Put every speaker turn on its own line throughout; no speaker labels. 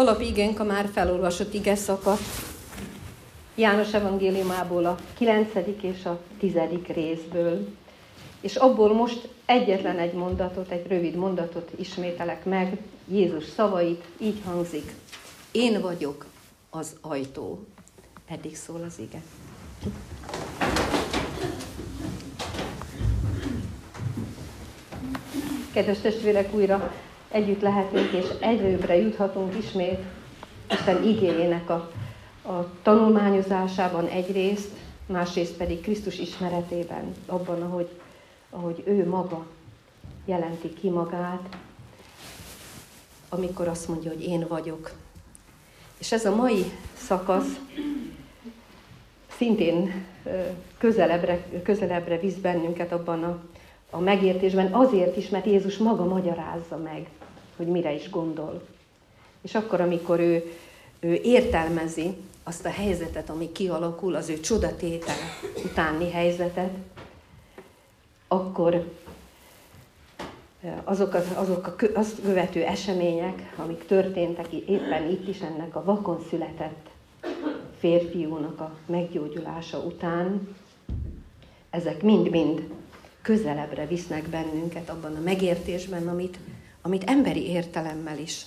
Alapigénk a már felolvasott ige szakasz János evangéliumából a 9. és a 10. részből. És abból most egyetlen egy mondatot, egy rövid mondatot ismételek meg, Jézus szavait, így hangzik. Én vagyok az ajtó. Eddig szól az ige. Kedves testvérek, újra együtt lehetünk, és egyrőbbre juthatunk ismét Isten igényének a, a tanulmányozásában egyrészt, másrészt pedig Krisztus ismeretében, abban, ahogy, ahogy ő maga jelenti ki magát, amikor azt mondja, hogy én vagyok. És ez a mai szakasz szintén közelebbre, közelebbre visz bennünket abban a, a megértésben, azért is, mert Jézus maga magyarázza meg, hogy mire is gondol. És akkor, amikor ő, ő értelmezi azt a helyzetet, ami kialakul, az ő csodatétel utáni helyzetet, akkor azok, az, azok a, azt követő események, amik történtek éppen itt is ennek a vakon született férfiúnak a meggyógyulása után, ezek mind-mind közelebbre visznek bennünket abban a megértésben, amit, amit emberi értelemmel is.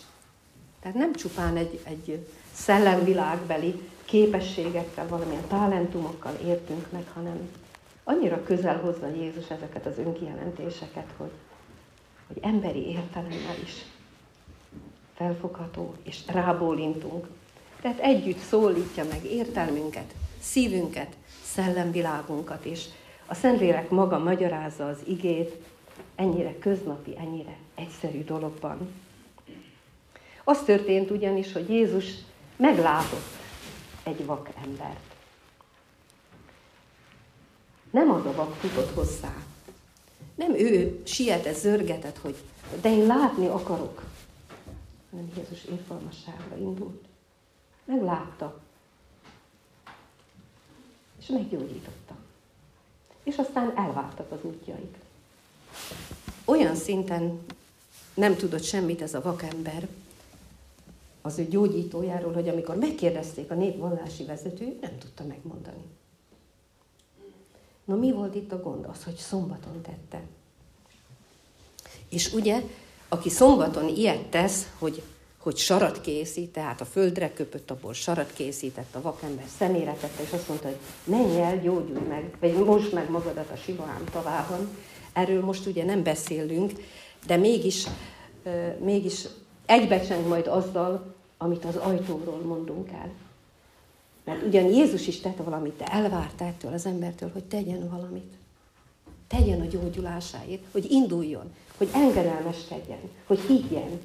Tehát nem csupán egy, egy szellemvilágbeli képességekkel, valamilyen talentumokkal értünk meg, hanem annyira közel hozza Jézus ezeket az önkijelentéseket, hogy, hogy emberi értelemmel is felfogható, és rábólintunk. Tehát együtt szólítja meg értelmünket, szívünket, szellemvilágunkat, és a Szentlélek maga magyarázza az igét ennyire köznapi, ennyire egyszerű dologban. Az történt ugyanis, hogy Jézus meglátott egy vak embert. Nem az a vak futott hozzá. Nem ő sietett, zörgetett, hogy de én látni akarok. Hanem Jézus értelmasságra indult. Meglátta. És meggyógyította. És aztán elváltak az útjaik. Olyan szinten nem tudott semmit ez a vakember az ő gyógyítójáról, hogy amikor megkérdezték a népvallási vezető, nem tudta megmondani. Na mi volt itt a gond? Az, hogy szombaton tette. És ugye, aki szombaton ilyet tesz, hogy, hogy sarat készít, tehát a földre köpött, abból sarat készített, a vakember szemére tette, és azt mondta, hogy menj el, gyógyulj meg, vagy most meg magadat a Siloám tavában. Erről most ugye nem beszélünk, de mégis, mégis egybecseng majd azzal, amit az ajtóról mondunk el. Mert ugyan Jézus is tette valamit, de elvárta ettől az embertől, hogy tegyen valamit. Tegyen a gyógyulásáért, hogy induljon, hogy engedelmeskedjen, hogy higgyen.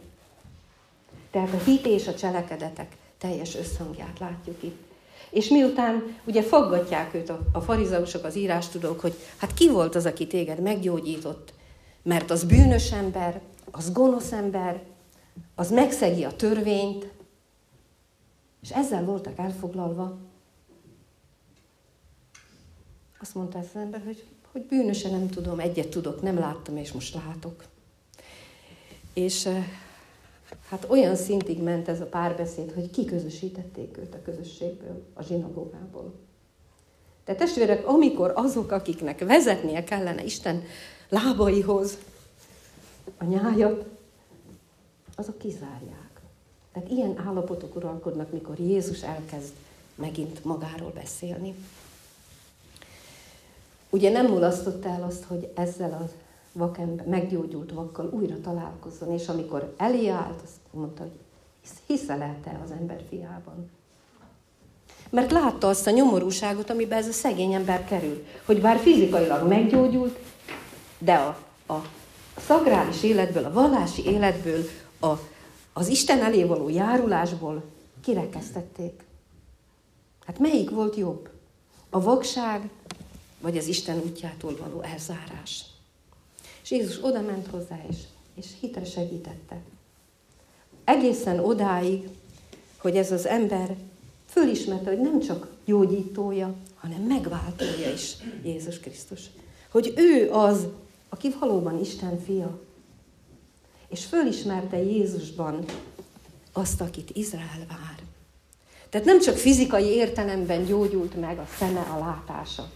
Tehát a hit és a cselekedetek teljes összhangját látjuk itt. És miután ugye faggatják őt a, a farizeusok, az írástudók, hogy hát ki volt az, aki téged meggyógyított, mert az bűnös ember, az gonosz ember, az megszegi a törvényt, és ezzel voltak elfoglalva. Azt mondta ez az ember, hogy, hogy bűnösen nem tudom, egyet tudok, nem láttam, és most látok. És eh, hát olyan szintig ment ez a párbeszéd, hogy kiközösítették őt a közösségből, a zsinagógából. De testvérek, amikor azok, akiknek vezetnie kellene Isten lábaihoz a nyájat, azok kizárják. Tehát ilyen állapotok uralkodnak, mikor Jézus elkezd megint magáról beszélni. Ugye nem mulasztott el azt, hogy ezzel a vakember, meggyógyult vakkal újra találkozzon, és amikor elé állt, azt mondta, hogy hiszel te az ember fiában? Mert látta azt a nyomorúságot, amiben ez a szegény ember kerül. Hogy bár fizikailag meggyógyult, de a, a szakrális életből, a vallási életből, a az Isten elé való járulásból kirekesztették. Hát melyik volt jobb? A vakság, vagy az Isten útjától való elzárás? És Jézus oda ment hozzá, és, és hitre segítette. Egészen odáig, hogy ez az ember fölismerte, hogy nem csak gyógyítója, hanem megváltója is Jézus Krisztus. Hogy ő az, aki valóban Isten fia és fölismerte Jézusban azt, akit Izrael vár. Tehát nem csak fizikai értelemben gyógyult meg a szeme, a látása,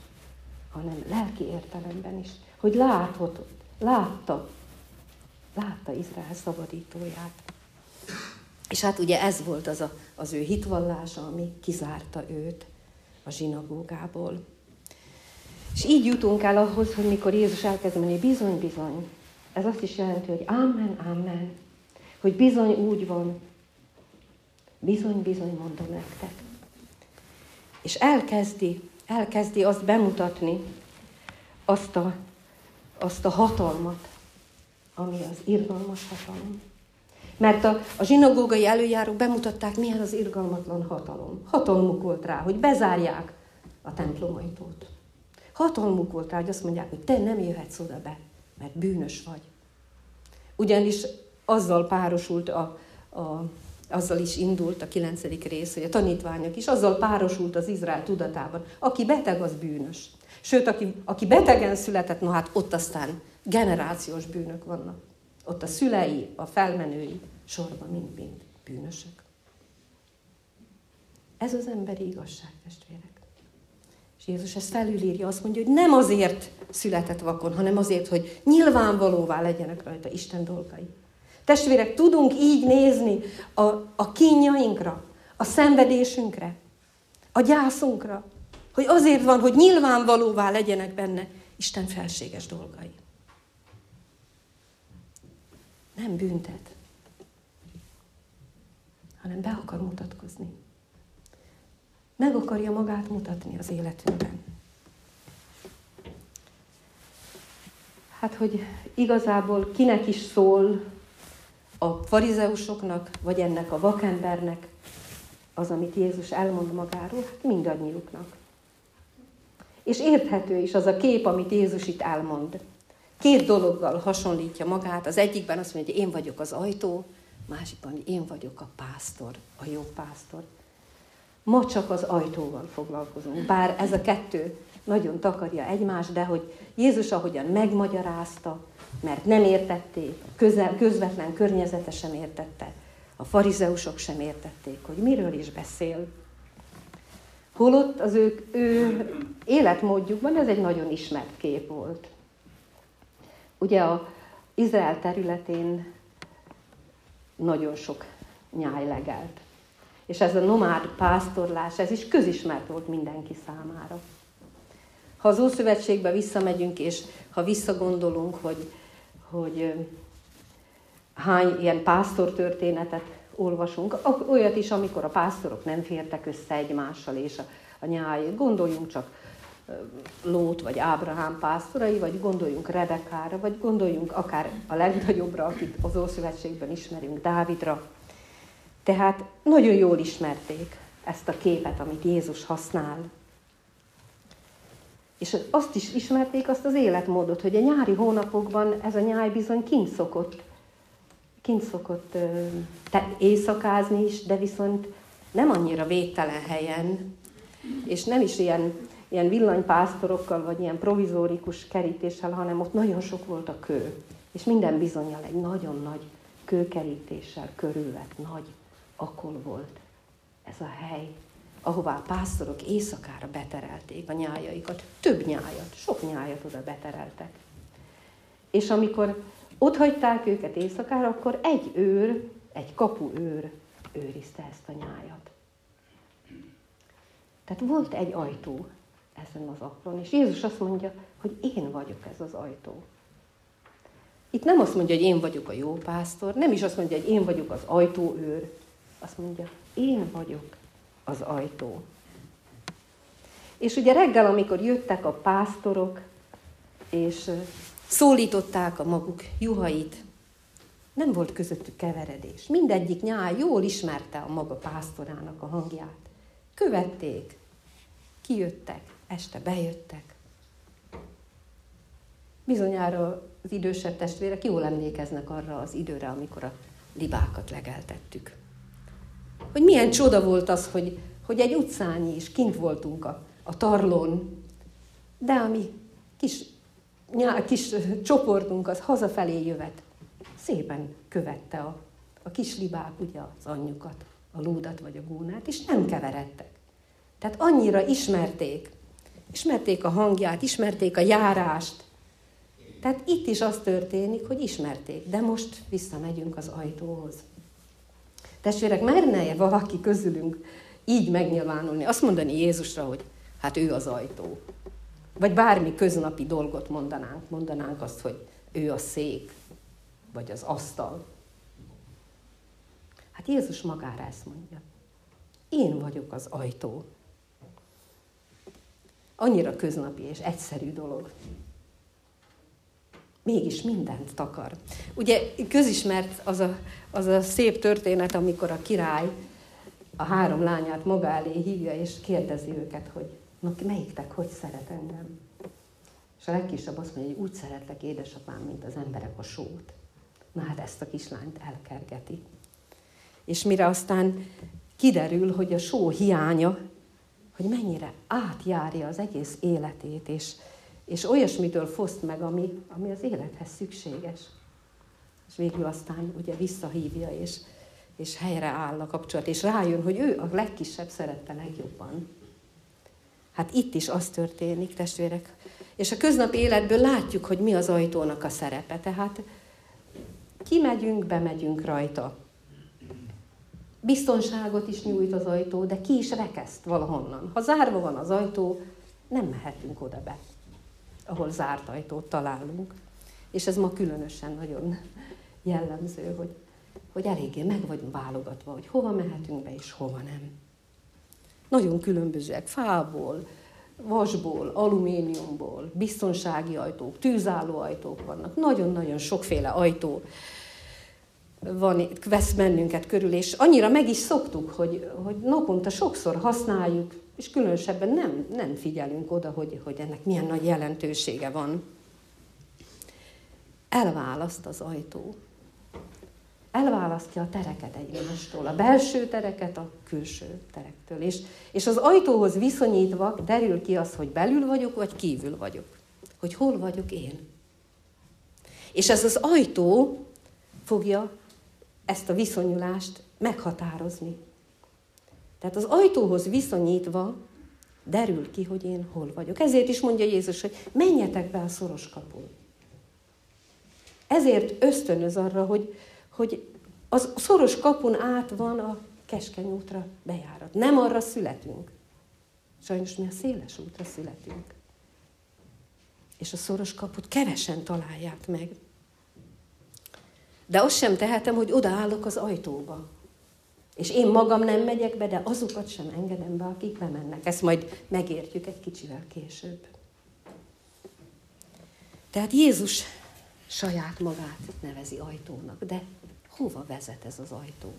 hanem lelki értelemben is, hogy láthatott, látta, látta Izrael szabadítóját. És hát ugye ez volt az a, az ő hitvallása, ami kizárta őt a zsinagógából. És így jutunk el ahhoz, hogy mikor Jézus elkezd mondani, bizony, bizony, ez azt is jelenti, hogy amen, amen, hogy bizony úgy van, bizony, bizony mondom nektek. És elkezdi, elkezdi azt bemutatni, azt a, azt a hatalmat, ami az irgalmas hatalom. Mert a, a zsinagógai előjárók bemutatták, milyen az irgalmatlan hatalom. Hatalmuk volt rá, hogy bezárják a templomajtót. Hatalmuk volt rá, hogy azt mondják, hogy te nem jöhetsz oda be, mert bűnös vagy. Ugyanis azzal párosult a, a azzal is indult a kilencedik rész, hogy a tanítványok is, azzal párosult az Izrael tudatában. Aki beteg, az bűnös. Sőt, aki, aki betegen született, no hát ott aztán generációs bűnök vannak. Ott a szülei, a felmenői sorban mind-mind bűnösök. Ez az emberi igazság, testvérek. És Jézus ezt felülírja, azt mondja, hogy nem azért született vakon, hanem azért, hogy nyilvánvalóvá legyenek rajta Isten dolgai. Testvérek, tudunk így nézni a, a kínjainkra, a szenvedésünkre, a gyászunkra, hogy azért van, hogy nyilvánvalóvá legyenek benne Isten felséges dolgai. Nem büntet, hanem be akar mutatkozni. Meg akarja magát mutatni az életünkben. Hát, hogy igazából kinek is szól a farizeusoknak, vagy ennek a vakembernek az, amit Jézus elmond magáról, hát mindannyiuknak. És érthető is az a kép, amit Jézus itt elmond. Két dologgal hasonlítja magát. Az egyikben azt mondja, hogy én vagyok az ajtó, másikban, én vagyok a pásztor, a jó pásztor. Ma csak az ajtóval foglalkozunk, bár ez a kettő nagyon takarja egymást, de hogy Jézus ahogyan megmagyarázta, mert nem értették, közel, közvetlen környezete sem értette, a farizeusok sem értették, hogy miről is beszél. Holott az ő, ő életmódjukban ez egy nagyon ismert kép volt. Ugye a Izrael területén nagyon sok nyáj legelt. És ez a nomád pásztorlás, ez is közismert volt mindenki számára. Ha az Ószövetségbe visszamegyünk, és ha visszagondolunk, hogy hogy hány ilyen pásztor történetet olvasunk, olyat is, amikor a pásztorok nem fértek össze egymással, és a, a nyáj, gondoljunk csak Lót vagy Ábrahám pásztorai, vagy gondoljunk Rebekára, vagy gondoljunk akár a legnagyobbra, akit az Ószövetségben ismerünk, Dávidra. Tehát nagyon jól ismerték ezt a képet, amit Jézus használ és azt is ismerték, azt az életmódot, hogy a nyári hónapokban ez a nyáj bizony kint szokott, kint szokott te, éjszakázni is, de viszont nem annyira védtelen helyen, és nem is ilyen, ilyen villanypásztorokkal, vagy ilyen provizórikus kerítéssel, hanem ott nagyon sok volt a kő. És minden bizonyal egy nagyon nagy kőkerítéssel körülvett nagy akol volt ez a hely ahová a pásztorok éjszakára beterelték a nyájaikat. Több nyájat, sok nyájat oda betereltek. És amikor ott hagyták őket éjszakára, akkor egy őr, egy kapu őr őrizte ezt a nyájat. Tehát volt egy ajtó ezen az aklon, és Jézus azt mondja, hogy én vagyok ez az ajtó. Itt nem azt mondja, hogy én vagyok a jó pásztor, nem is azt mondja, hogy én vagyok az ajtóőr, azt mondja, én vagyok az ajtó. És ugye reggel, amikor jöttek a pásztorok, és szólították a maguk juhait, nem volt közöttük keveredés. Mindegyik nyáj jól ismerte a maga pásztorának a hangját. Követték, kijöttek, este bejöttek. Bizonyára az idősebb testvérek jól emlékeznek arra az időre, amikor a libákat legeltettük hogy milyen csoda volt az, hogy, hogy egy utcányi is kint voltunk a, a tarlón, de a mi kis, nyá, kis csoportunk az hazafelé jövet szépen követte a, A kis libák ugye az anyjukat, a lúdat vagy a gúnát, és nem keveredtek. Tehát annyira ismerték. Ismerték a hangját, ismerték a járást. Tehát itt is az történik, hogy ismerték. De most visszamegyünk az ajtóhoz. Testvérek, merne valaki közülünk így megnyilvánulni, azt mondani Jézusra, hogy hát ő az ajtó. Vagy bármi köznapi dolgot mondanánk, mondanánk azt, hogy ő a szék, vagy az asztal. Hát Jézus magára ezt mondja. Én vagyok az ajtó. Annyira köznapi és egyszerű dolog. Mégis mindent takar. Ugye közismert az a, az a szép történet, amikor a király a három lányát maga elé hívja, és kérdezi őket, hogy na, melyiktek hogy szeret engem? És a legkisebb azt mondja, hogy úgy szeretlek, édesapám, mint az emberek a sót. Na hát ezt a kislányt elkergeti. És mire aztán kiderül, hogy a só hiánya, hogy mennyire átjárja az egész életét, és, és olyasmitől foszt meg, ami, ami az élethez szükséges. És végül aztán ugye visszahívja, és, és helyre áll a kapcsolat, és rájön, hogy ő a legkisebb szerette legjobban. Hát itt is az történik, testvérek. És a köznapi életből látjuk, hogy mi az ajtónak a szerepe. Tehát kimegyünk, bemegyünk rajta. Biztonságot is nyújt az ajtó, de ki is rekeszt valahonnan. Ha zárva van az ajtó, nem mehetünk oda be, ahol zárt ajtót találunk. És ez ma különösen nagyon jellemző, hogy, hogy eléggé meg vagyunk válogatva, hogy hova mehetünk be, és hova nem. Nagyon különbözőek, fából, vasból, alumíniumból, biztonsági ajtók, tűzálló ajtók vannak. Nagyon-nagyon sokféle ajtó van, vesz bennünket körül, és annyira meg is szoktuk, hogy, hogy naponta sokszor használjuk, és különösebben nem, nem figyelünk oda, hogy, hogy ennek milyen nagy jelentősége van. Elválaszt az ajtó elválasztja a tereket egymástól, a belső tereket a külső terektől. És, és az ajtóhoz viszonyítva derül ki az, hogy belül vagyok, vagy kívül vagyok. Hogy hol vagyok én. És ez az ajtó fogja ezt a viszonyulást meghatározni. Tehát az ajtóhoz viszonyítva derül ki, hogy én hol vagyok. Ezért is mondja Jézus, hogy menjetek be a szoros kapun. Ezért ösztönöz arra, hogy, hogy az szoros kapun át van a keskeny útra bejárat. Nem arra születünk. Sajnos mi a széles útra születünk. És a szoros kaput kevesen találják meg. De azt sem tehetem, hogy odaállok az ajtóba. És én magam nem megyek be, de azokat sem engedem be, akik bemennek. Ezt majd megértjük egy kicsivel később. Tehát Jézus saját magát nevezi ajtónak, de hova vezet ez az ajtó?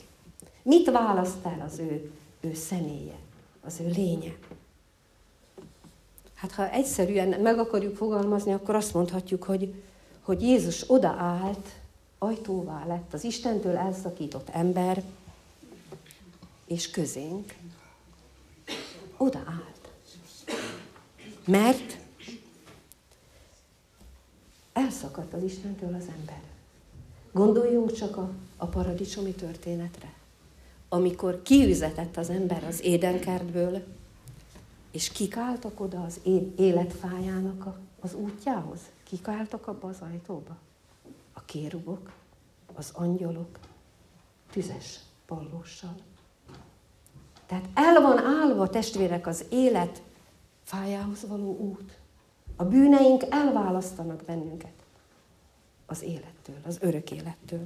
Mit választ el az ő, ő személye, az ő lénye? Hát ha egyszerűen meg akarjuk fogalmazni, akkor azt mondhatjuk, hogy, hogy Jézus odaállt, ajtóvá lett az Istentől elszakított ember, és közénk odaállt. Mert elszakadt az Istentől az ember. Gondoljunk csak a, a paradicsomi történetre, amikor kiüzetett az ember az édenkertből, és kik álltak oda az életfájának a, az útjához? Kik álltak abba az ajtóba? Kérubok, az angyalok, tüzes pallóssal. Tehát el van állva, testvérek, az élet fájához való út. A bűneink elválasztanak bennünket az élettől, az örök élettől.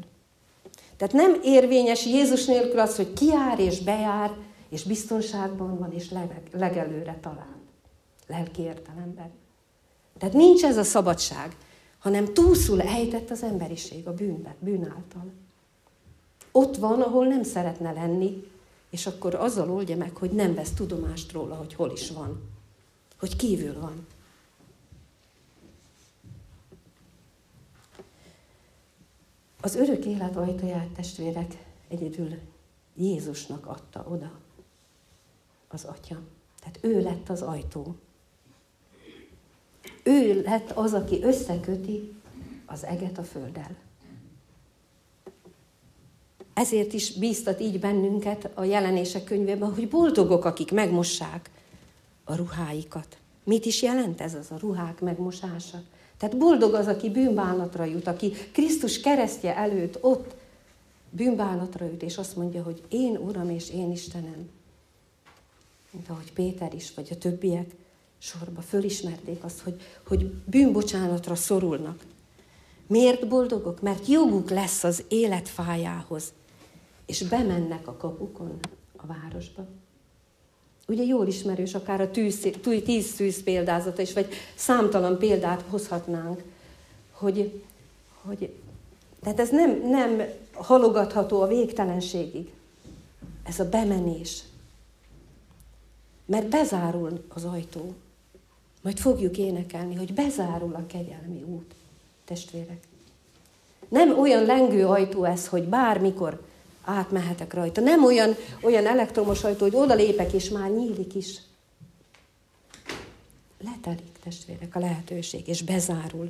Tehát nem érvényes Jézus nélkül az, hogy kiár és bejár, és biztonságban van, és legelőre talál. Lelki értelemben. Tehát nincs ez a szabadság, hanem túlszul ejtett az emberiség a bűnbe, bűn által. Ott van, ahol nem szeretne lenni, és akkor azzal oldja meg, hogy nem vesz tudomást róla, hogy hol is van, hogy kívül van. Az örök élet ajtaját, testvérek, egyedül Jézusnak adta oda az Atya. Tehát ő lett az ajtó. Ő lett az, aki összeköti az eget a földdel. ezért is bíztat így bennünket a jelenések könyvében, hogy boldogok, akik megmossák a ruháikat. Mit is jelent ez az a ruhák megmosása? Tehát boldog az, aki bűnbánatra jut, aki Krisztus keresztje előtt ott bűnbánatra jut, és azt mondja, hogy én Uram és én Istenem. Mint ahogy Péter is, vagy a többiek sorba fölismerték azt, hogy, hogy bűnbocsánatra szorulnak. Miért boldogok? Mert joguk lesz az életfájához, és bemennek a kapukon a városba. Ugye jól ismerős akár a tűz, tíz szűz példázata is, vagy számtalan példát hozhatnánk, hogy, hogy tehát ez nem, nem halogatható a végtelenségig. Ez a bemenés. Mert bezárul az ajtó. Majd fogjuk énekelni, hogy bezárul a kegyelmi út, testvérek. Nem olyan lengő ajtó ez, hogy bármikor átmehetek rajta. Nem olyan, olyan elektromos ajtó, hogy oda lépek, és már nyílik is. Letelik, testvérek, a lehetőség, és bezárul.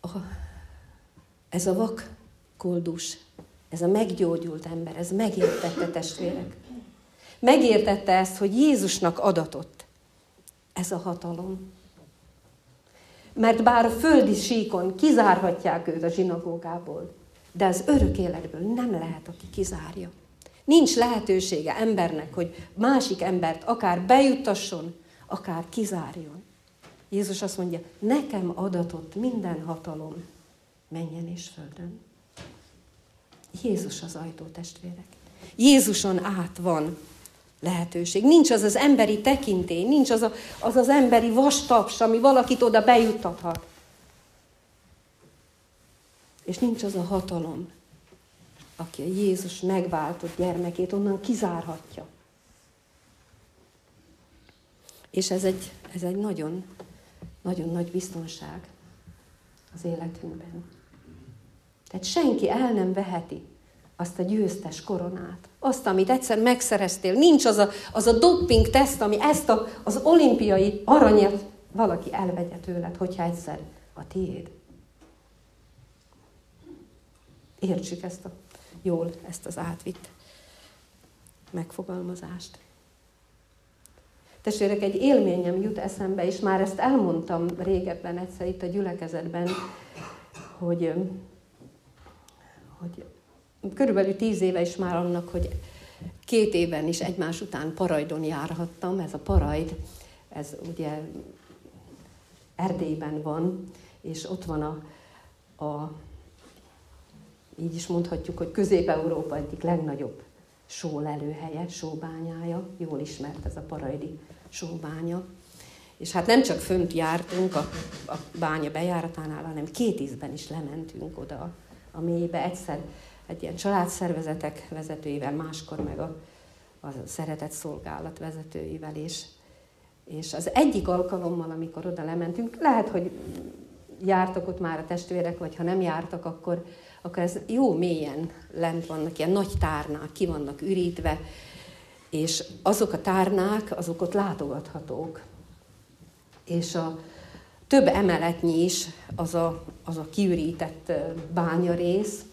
A, ez a vak koldus, ez a meggyógyult ember, ez megértette, testvérek. Megértette ezt, hogy Jézusnak adatott ez a hatalom. Mert bár a földi síkon kizárhatják őt a zsinagógából, de az örök életből nem lehet, aki kizárja. Nincs lehetősége embernek, hogy másik embert akár bejuttasson, akár kizárjon. Jézus azt mondja, nekem adatott minden hatalom menjen és földön. Jézus az ajtó, testvérek. Jézuson át van lehetőség. Nincs az az emberi tekintély, nincs az a, az, az emberi vastaps, ami valakit oda bejuttathat. És nincs az a hatalom, aki a Jézus megváltott gyermekét onnan kizárhatja. És ez egy, ez egy nagyon, nagyon nagy biztonság az életünkben. Tehát senki el nem veheti azt a győztes koronát, azt, amit egyszer megszereztél. Nincs az a, az a doping teszt, ami ezt a, az olimpiai aranyat valaki elvegye tőled, hogyha egyszer a tiéd. Értsük ezt a jól, ezt az átvitt megfogalmazást. Testvérek, egy élményem jut eszembe, és már ezt elmondtam régebben egyszer itt a gyülekezetben, hogy, hogy körülbelül tíz éve is már annak, hogy két éven is egymás után Parajdon járhattam. Ez a Parajd, ez ugye Erdélyben van, és ott van a, a így is mondhatjuk, hogy Közép-Európa egyik legnagyobb sólelőhelye, sóbányája, jól ismert ez a parajdi sóbánya. És hát nem csak fönt jártunk a, a bánya bejáratánál, hanem két ízben is lementünk oda a mélybe. Egyszer egy ilyen családszervezetek vezetőivel, máskor meg a, a szeretett szolgálat vezetőivel is. És az egyik alkalommal, amikor oda lementünk, lehet, hogy jártak ott már a testvérek, vagy ha nem jártak, akkor, akkor ez jó mélyen lent vannak, ilyen nagy tárnák, ki vannak ürítve, és azok a tárnák, azok ott látogathatók. És a több emeletnyi is az a, az a kiürített bánya rész,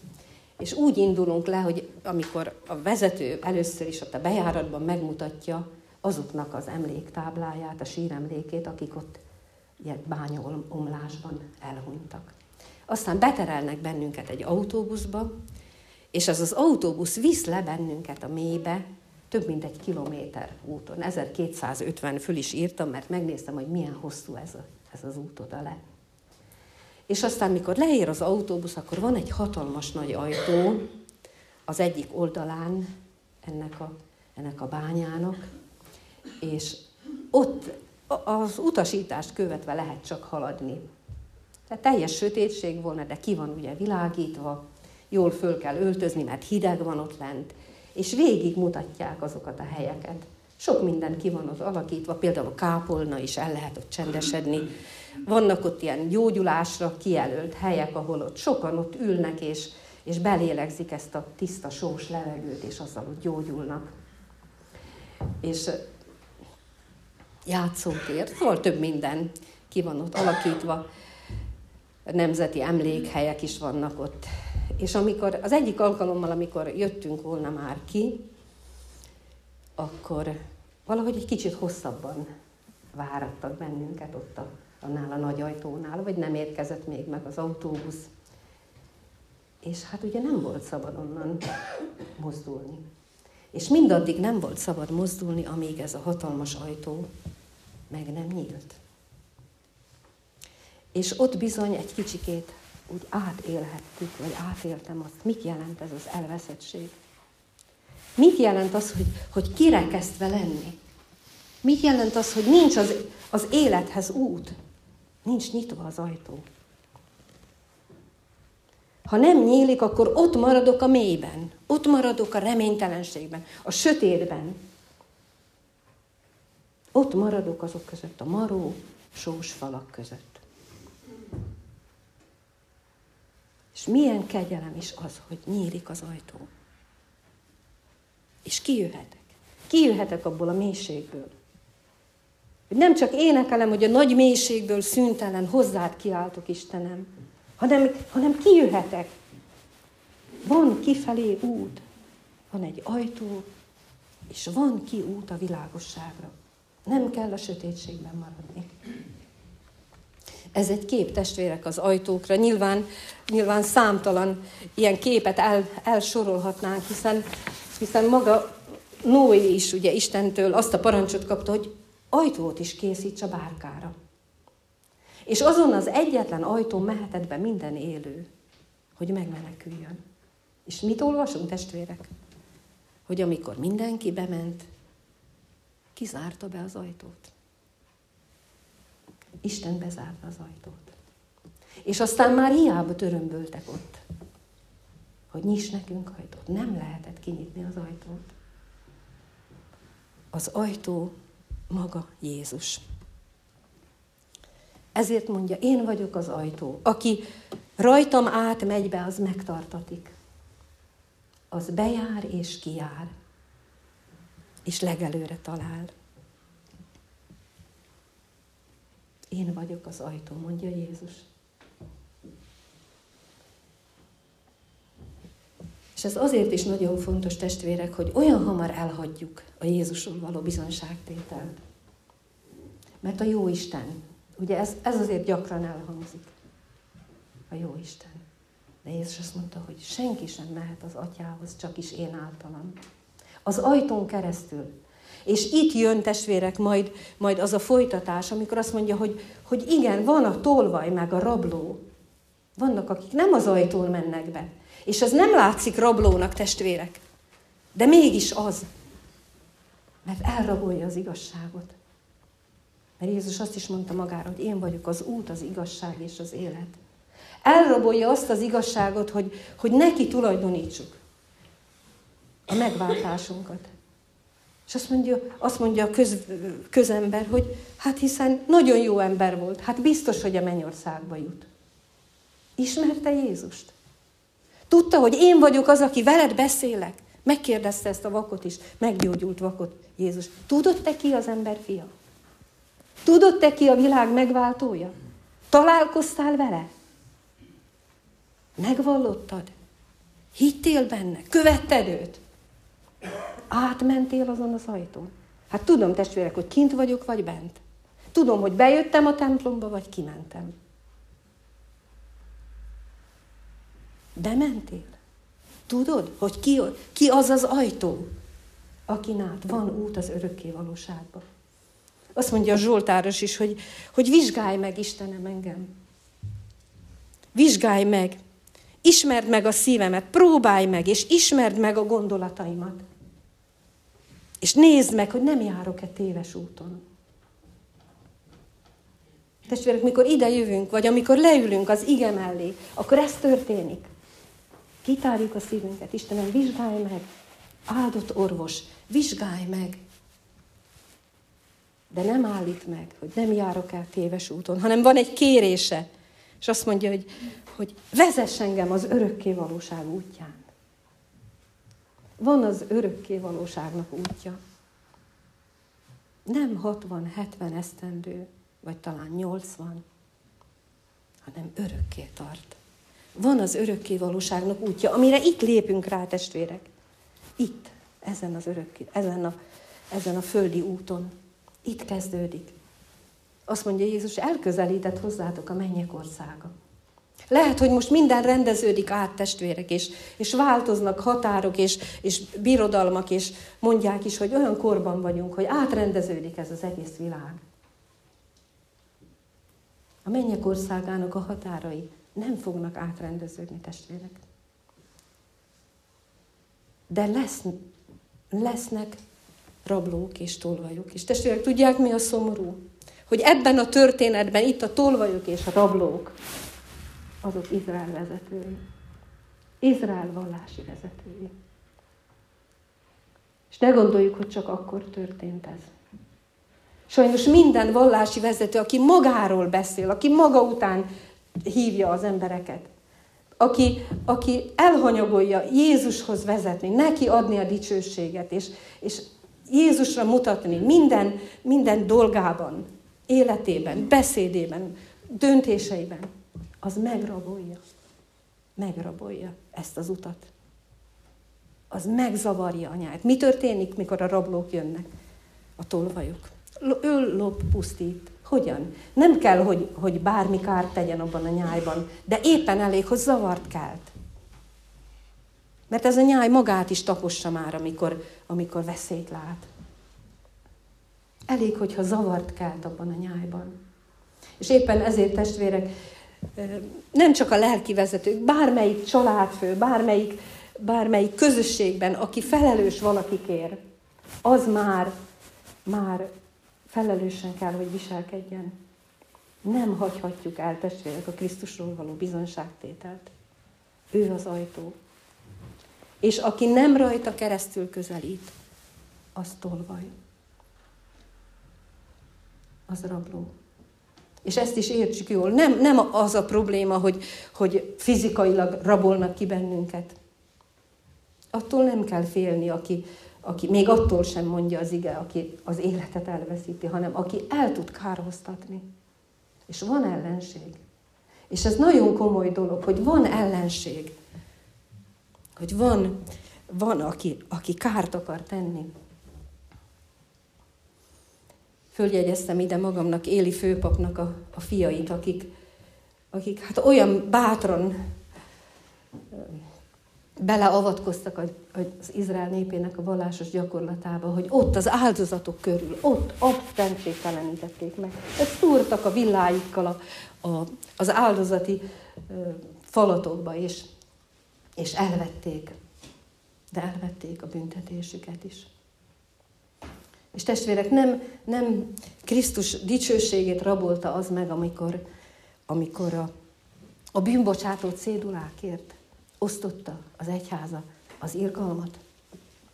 és úgy indulunk le, hogy amikor a vezető először is ott a bejáratban megmutatja azoknak az emléktábláját, a síremlékét, akik ott ilyen bányaomlásban elhunytak. Aztán beterelnek bennünket egy autóbuszba, és az az autóbusz visz le bennünket a mélybe, több mint egy kilométer úton. 1250 föl is írtam, mert megnéztem, hogy milyen hosszú ez, a, ez az út oda le. És aztán, mikor leér az autóbusz, akkor van egy hatalmas nagy ajtó az egyik oldalán ennek a, ennek a bányának, és ott az utasítást követve lehet csak haladni. Tehát teljes sötétség volna, de ki van ugye világítva, jól föl kell öltözni, mert hideg van ott lent, és végig mutatják azokat a helyeket. Sok minden ki van ott alakítva, például a kápolna is el lehet ott csendesedni, vannak ott ilyen gyógyulásra kijelölt helyek, ahol ott sokan ott ülnek, és, és belélegzik ezt a tiszta sós levegőt, és azzal ott gyógyulnak. És játszótér, szóval több minden ki van ott alakítva. nemzeti emlékhelyek is vannak ott. És amikor az egyik alkalommal, amikor jöttünk volna már ki, akkor valahogy egy kicsit hosszabban várattak bennünket ott a, annál a nagy ajtónál, vagy nem érkezett még meg az autóbusz. És hát ugye nem volt szabad onnan mozdulni. És mindaddig nem volt szabad mozdulni, amíg ez a hatalmas ajtó meg nem nyílt. És ott bizony egy kicsikét úgy átélhettük, vagy átéltem azt, mit jelent ez az elveszettség. Mit jelent az, hogy, hogy kirekesztve lenni? Mit jelent az, hogy nincs az, az élethez út? Nincs nyitva az ajtó. Ha nem nyílik, akkor ott maradok a mélyben, ott maradok a reménytelenségben, a sötétben. Ott maradok azok között, a maró, sós falak között. És milyen kegyelem is az, hogy nyílik az ajtó. És kijöhetek. Kijöhetek abból a mélységből. Hogy nem csak énekelem, hogy a nagy mélységből szüntelen hozzád kiáltok, Istenem, hanem, hanem kijöhetek. Van kifelé út, van egy ajtó, és van ki út a világosságra. Nem kell a sötétségben maradni. Ez egy kép, testvérek, az ajtókra. Nyilván, nyilván számtalan ilyen képet el, elsorolhatnánk, hiszen, hiszen maga Noé is ugye Istentől azt a parancsot kapta, hogy ajtót is készíts a bárkára. És azon az egyetlen ajtón mehetett be minden élő, hogy megmeneküljön. És mit olvasunk, testvérek? Hogy amikor mindenki bement, kizárta be az ajtót. Isten bezárta az ajtót. És aztán már hiába törömböltek ott, hogy nyiss nekünk ajtót. Nem lehetett kinyitni az ajtót. Az ajtó maga Jézus. Ezért mondja, én vagyok az ajtó. Aki rajtam átmegy be, az megtartatik. Az bejár és kijár. És legelőre talál. Én vagyok az ajtó, mondja Jézus. És ez azért is nagyon fontos, testvérek, hogy olyan hamar elhagyjuk a Jézusról való bizonságtételt. Mert a jó Isten, ugye ez, ez azért gyakran elhangzik, a jó Isten. De Jézus azt mondta, hogy senki sem mehet az atyához, csak is én általam. Az ajtón keresztül. És itt jön, testvérek, majd, majd az a folytatás, amikor azt mondja, hogy, hogy igen, van a tolvaj meg a rabló. Vannak, akik nem az ajtón mennek be. És az nem látszik rablónak, testvérek. De mégis az. Mert elrabolja az igazságot. Mert Jézus azt is mondta magára, hogy én vagyok az út, az igazság és az élet. Elrabolja azt az igazságot, hogy, hogy neki tulajdonítsuk a megváltásunkat. És azt mondja, azt mondja a köz, közember, hogy hát hiszen nagyon jó ember volt, hát biztos, hogy a mennyországba jut. Ismerte Jézust? Tudta, hogy én vagyok az, aki veled beszélek. Megkérdezte ezt a vakot is, meggyógyult vakot Jézus. Tudod te ki az ember fia? Tudod te ki a világ megváltója? Találkoztál vele? Megvallottad? Hittél benne? Követted őt? Átmentél azon az ajtón? Hát tudom, testvérek, hogy kint vagyok, vagy bent. Tudom, hogy bejöttem a templomba, vagy kimentem. Bementél? Tudod, hogy ki, ki az az ajtó, akin át van út az örökké valóságba? Azt mondja a Zsoltáros is, hogy, hogy vizsgálj meg, Istenem, engem. Vizsgálj meg. Ismerd meg a szívemet, próbálj meg, és ismerd meg a gondolataimat. És nézd meg, hogy nem járok-e téves úton. Testvérek, mikor ide jövünk, vagy amikor leülünk az ige mellé, akkor ez történik. Kitárjuk a szívünket. Istenem, vizsgálj meg, áldott orvos, vizsgálj meg. De nem állít meg, hogy nem járok el téves úton, hanem van egy kérése. És azt mondja, hogy, hogy vezess engem az örökké valóság útján. Van az örökké valóságnak útja. Nem 60-70 esztendő, vagy talán 80, hanem örökké tart. Van az örökké valóságnak útja, amire itt lépünk rá, testvérek. Itt, ezen az örökké, ezen a, ezen a földi úton. Itt kezdődik. Azt mondja Jézus, elközelített hozzátok a mennyek országa. Lehet, hogy most minden rendeződik át, testvérek, és, és változnak határok, és, és birodalmak, és mondják is, hogy olyan korban vagyunk, hogy átrendeződik ez az egész világ. A mennyek országának a határai nem fognak átrendeződni, testvérek. De lesz, lesznek rablók és tolvajok. És testvérek, tudják mi a szomorú? Hogy ebben a történetben itt a tolvajok és a rablók, azok Izrael vezetői. Izrael vallási vezetői. És ne gondoljuk, hogy csak akkor történt ez. Sajnos minden vallási vezető, aki magáról beszél, aki maga után hívja az embereket, aki, aki elhanyagolja Jézushoz vezetni, neki adni a dicsőséget, és, és Jézusra mutatni minden, minden dolgában, életében, beszédében, döntéseiben, az megrabolja. Megrabolja ezt az utat. Az megzavarja anyát. Mi történik, mikor a rablók jönnek? A tolvajok. Öl, lop, pusztít. Hogyan? Nem kell, hogy, hogy bármi kárt tegyen abban a nyájban, de éppen elég, hogy zavart kelt. Mert ez a nyáj magát is tapossa már, amikor, amikor veszélyt lát. Elég, hogyha zavart kelt abban a nyájban. És éppen ezért, testvérek, nem csak a lelki vezetők, bármelyik családfő, bármelyik, bármelyik közösségben, aki felelős valakikért, az már, már felelősen kell, hogy viselkedjen. Nem hagyhatjuk el, testvérek, a Krisztusról való bizonságtételt. Ő az ajtó. És aki nem rajta keresztül közelít, az tolvaj. Az rabló. És ezt is értsük jól. Nem, nem az a probléma, hogy, hogy fizikailag rabolnak ki bennünket. Attól nem kell félni, aki, aki még attól sem mondja az ige, aki az életet elveszíti, hanem aki el tud kárhoztatni. És van ellenség. És ez nagyon komoly dolog, hogy van ellenség. Hogy van, van aki, aki kárt akar tenni. Följegyeztem ide magamnak Éli főpapnak a, a fiait, akik, akik hát olyan bátran beleavatkoztak az Izrael népének a vallásos gyakorlatába, hogy ott az áldozatok körül, ott absztentségtelenítették meg. Ezt szúrtak a villáikkal a, a, az áldozati ö, falatokba, és, és elvették. De elvették a büntetésüket is. És testvérek, nem, nem Krisztus dicsőségét rabolta az meg, amikor, amikor a, a bűnbocsátó cédulákért osztotta az egyháza az irgalmat,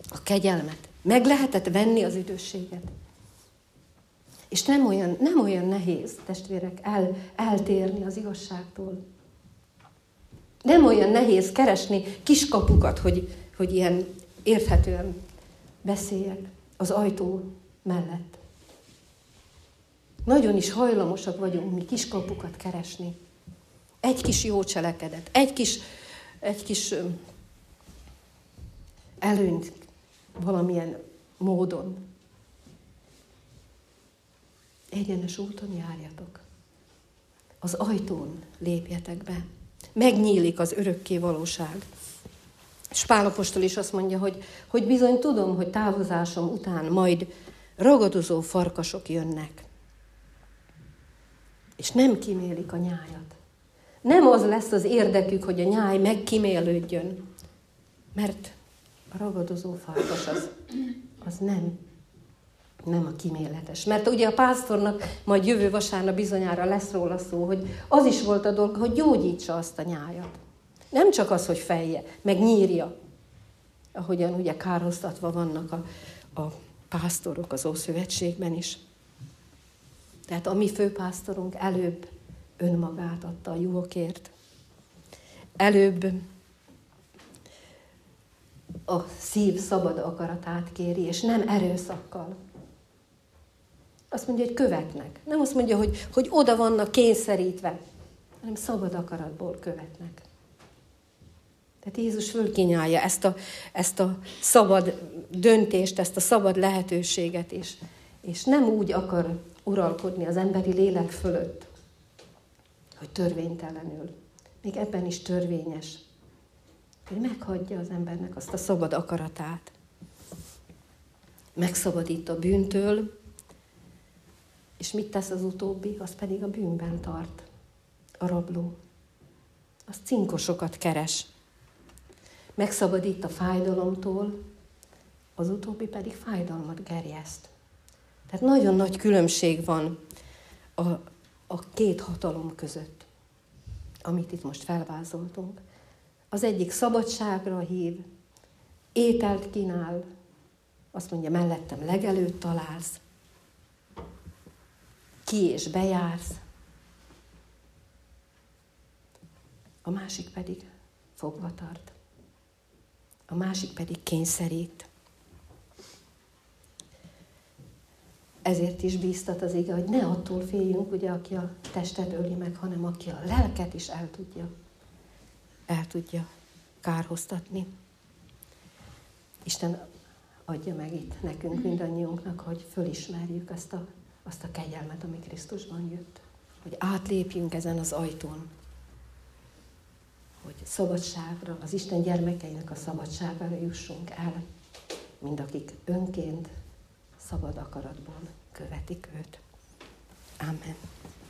a kegyelmet. Meg lehetett venni az üdvösséget. És nem olyan, nem olyan nehéz, testvérek, el, eltérni az igazságtól. Nem olyan nehéz keresni kiskapukat, hogy, hogy ilyen érthetően beszéljek az ajtó mellett. Nagyon is hajlamosak vagyunk mi kiskapukat keresni. Egy kis jó cselekedet, egy kis egy kis előnyt valamilyen módon. Egyenes úton járjatok. Az ajtón lépjetek be. Megnyílik az örökké valóság. És Pálapostól is azt mondja, hogy, hogy bizony tudom, hogy távozásom után majd ragadozó farkasok jönnek. És nem kimélik a nyájat. Nem az lesz az érdekük, hogy a nyáj megkimélődjön, mert a ragadozó farkas az, az nem, nem a kiméletes. Mert ugye a pásztornak majd jövő vasárnap bizonyára lesz róla szó, hogy az is volt a dolga, hogy gyógyítsa azt a nyájat. Nem csak az, hogy fejje, meg nyírja, ahogyan ugye kárhoztatva vannak a, a pásztorok az Ószövetségben is. Tehát a mi főpásztorunk előbb önmagát adta a juhokért. Előbb a szív szabad akaratát kéri, és nem erőszakkal. Azt mondja, hogy követnek. Nem azt mondja, hogy, hogy oda vannak kényszerítve, hanem szabad akaratból követnek. Tehát Jézus fölkínálja ezt a, ezt a szabad döntést, ezt a szabad lehetőséget, és, és nem úgy akar uralkodni az emberi lélek fölött, hogy törvénytelenül. Még ebben is törvényes, hogy meghagyja az embernek azt a szabad akaratát. Megszabadít a bűntől, és mit tesz az utóbbi? Az pedig a bűnben tart. A rabló. Az cinkosokat keres. Megszabadít a fájdalomtól, az utóbbi pedig fájdalmat gerjeszt. Tehát nagyon nagy különbség van a, a két hatalom között, amit itt most felvázoltunk. Az egyik szabadságra hív, ételt kínál, azt mondja, mellettem legelőtt találsz, ki és bejársz, a másik pedig fogva tart. A másik pedig kényszerít. Ezért is bíztat az ige, hogy ne attól féljünk, ugye, aki a testet öli meg, hanem aki a lelket is el tudja, el tudja kárhoztatni. Isten adja meg itt nekünk, mindannyiunknak, hogy fölismerjük azt a, azt a kegyelmet, ami Krisztusban jött. Hogy átlépjünk ezen az ajtón. Hogy szabadságra, az Isten gyermekeinek a szabadságára jussunk el, mind akik önként, szabad akaratból követik őt. Amen.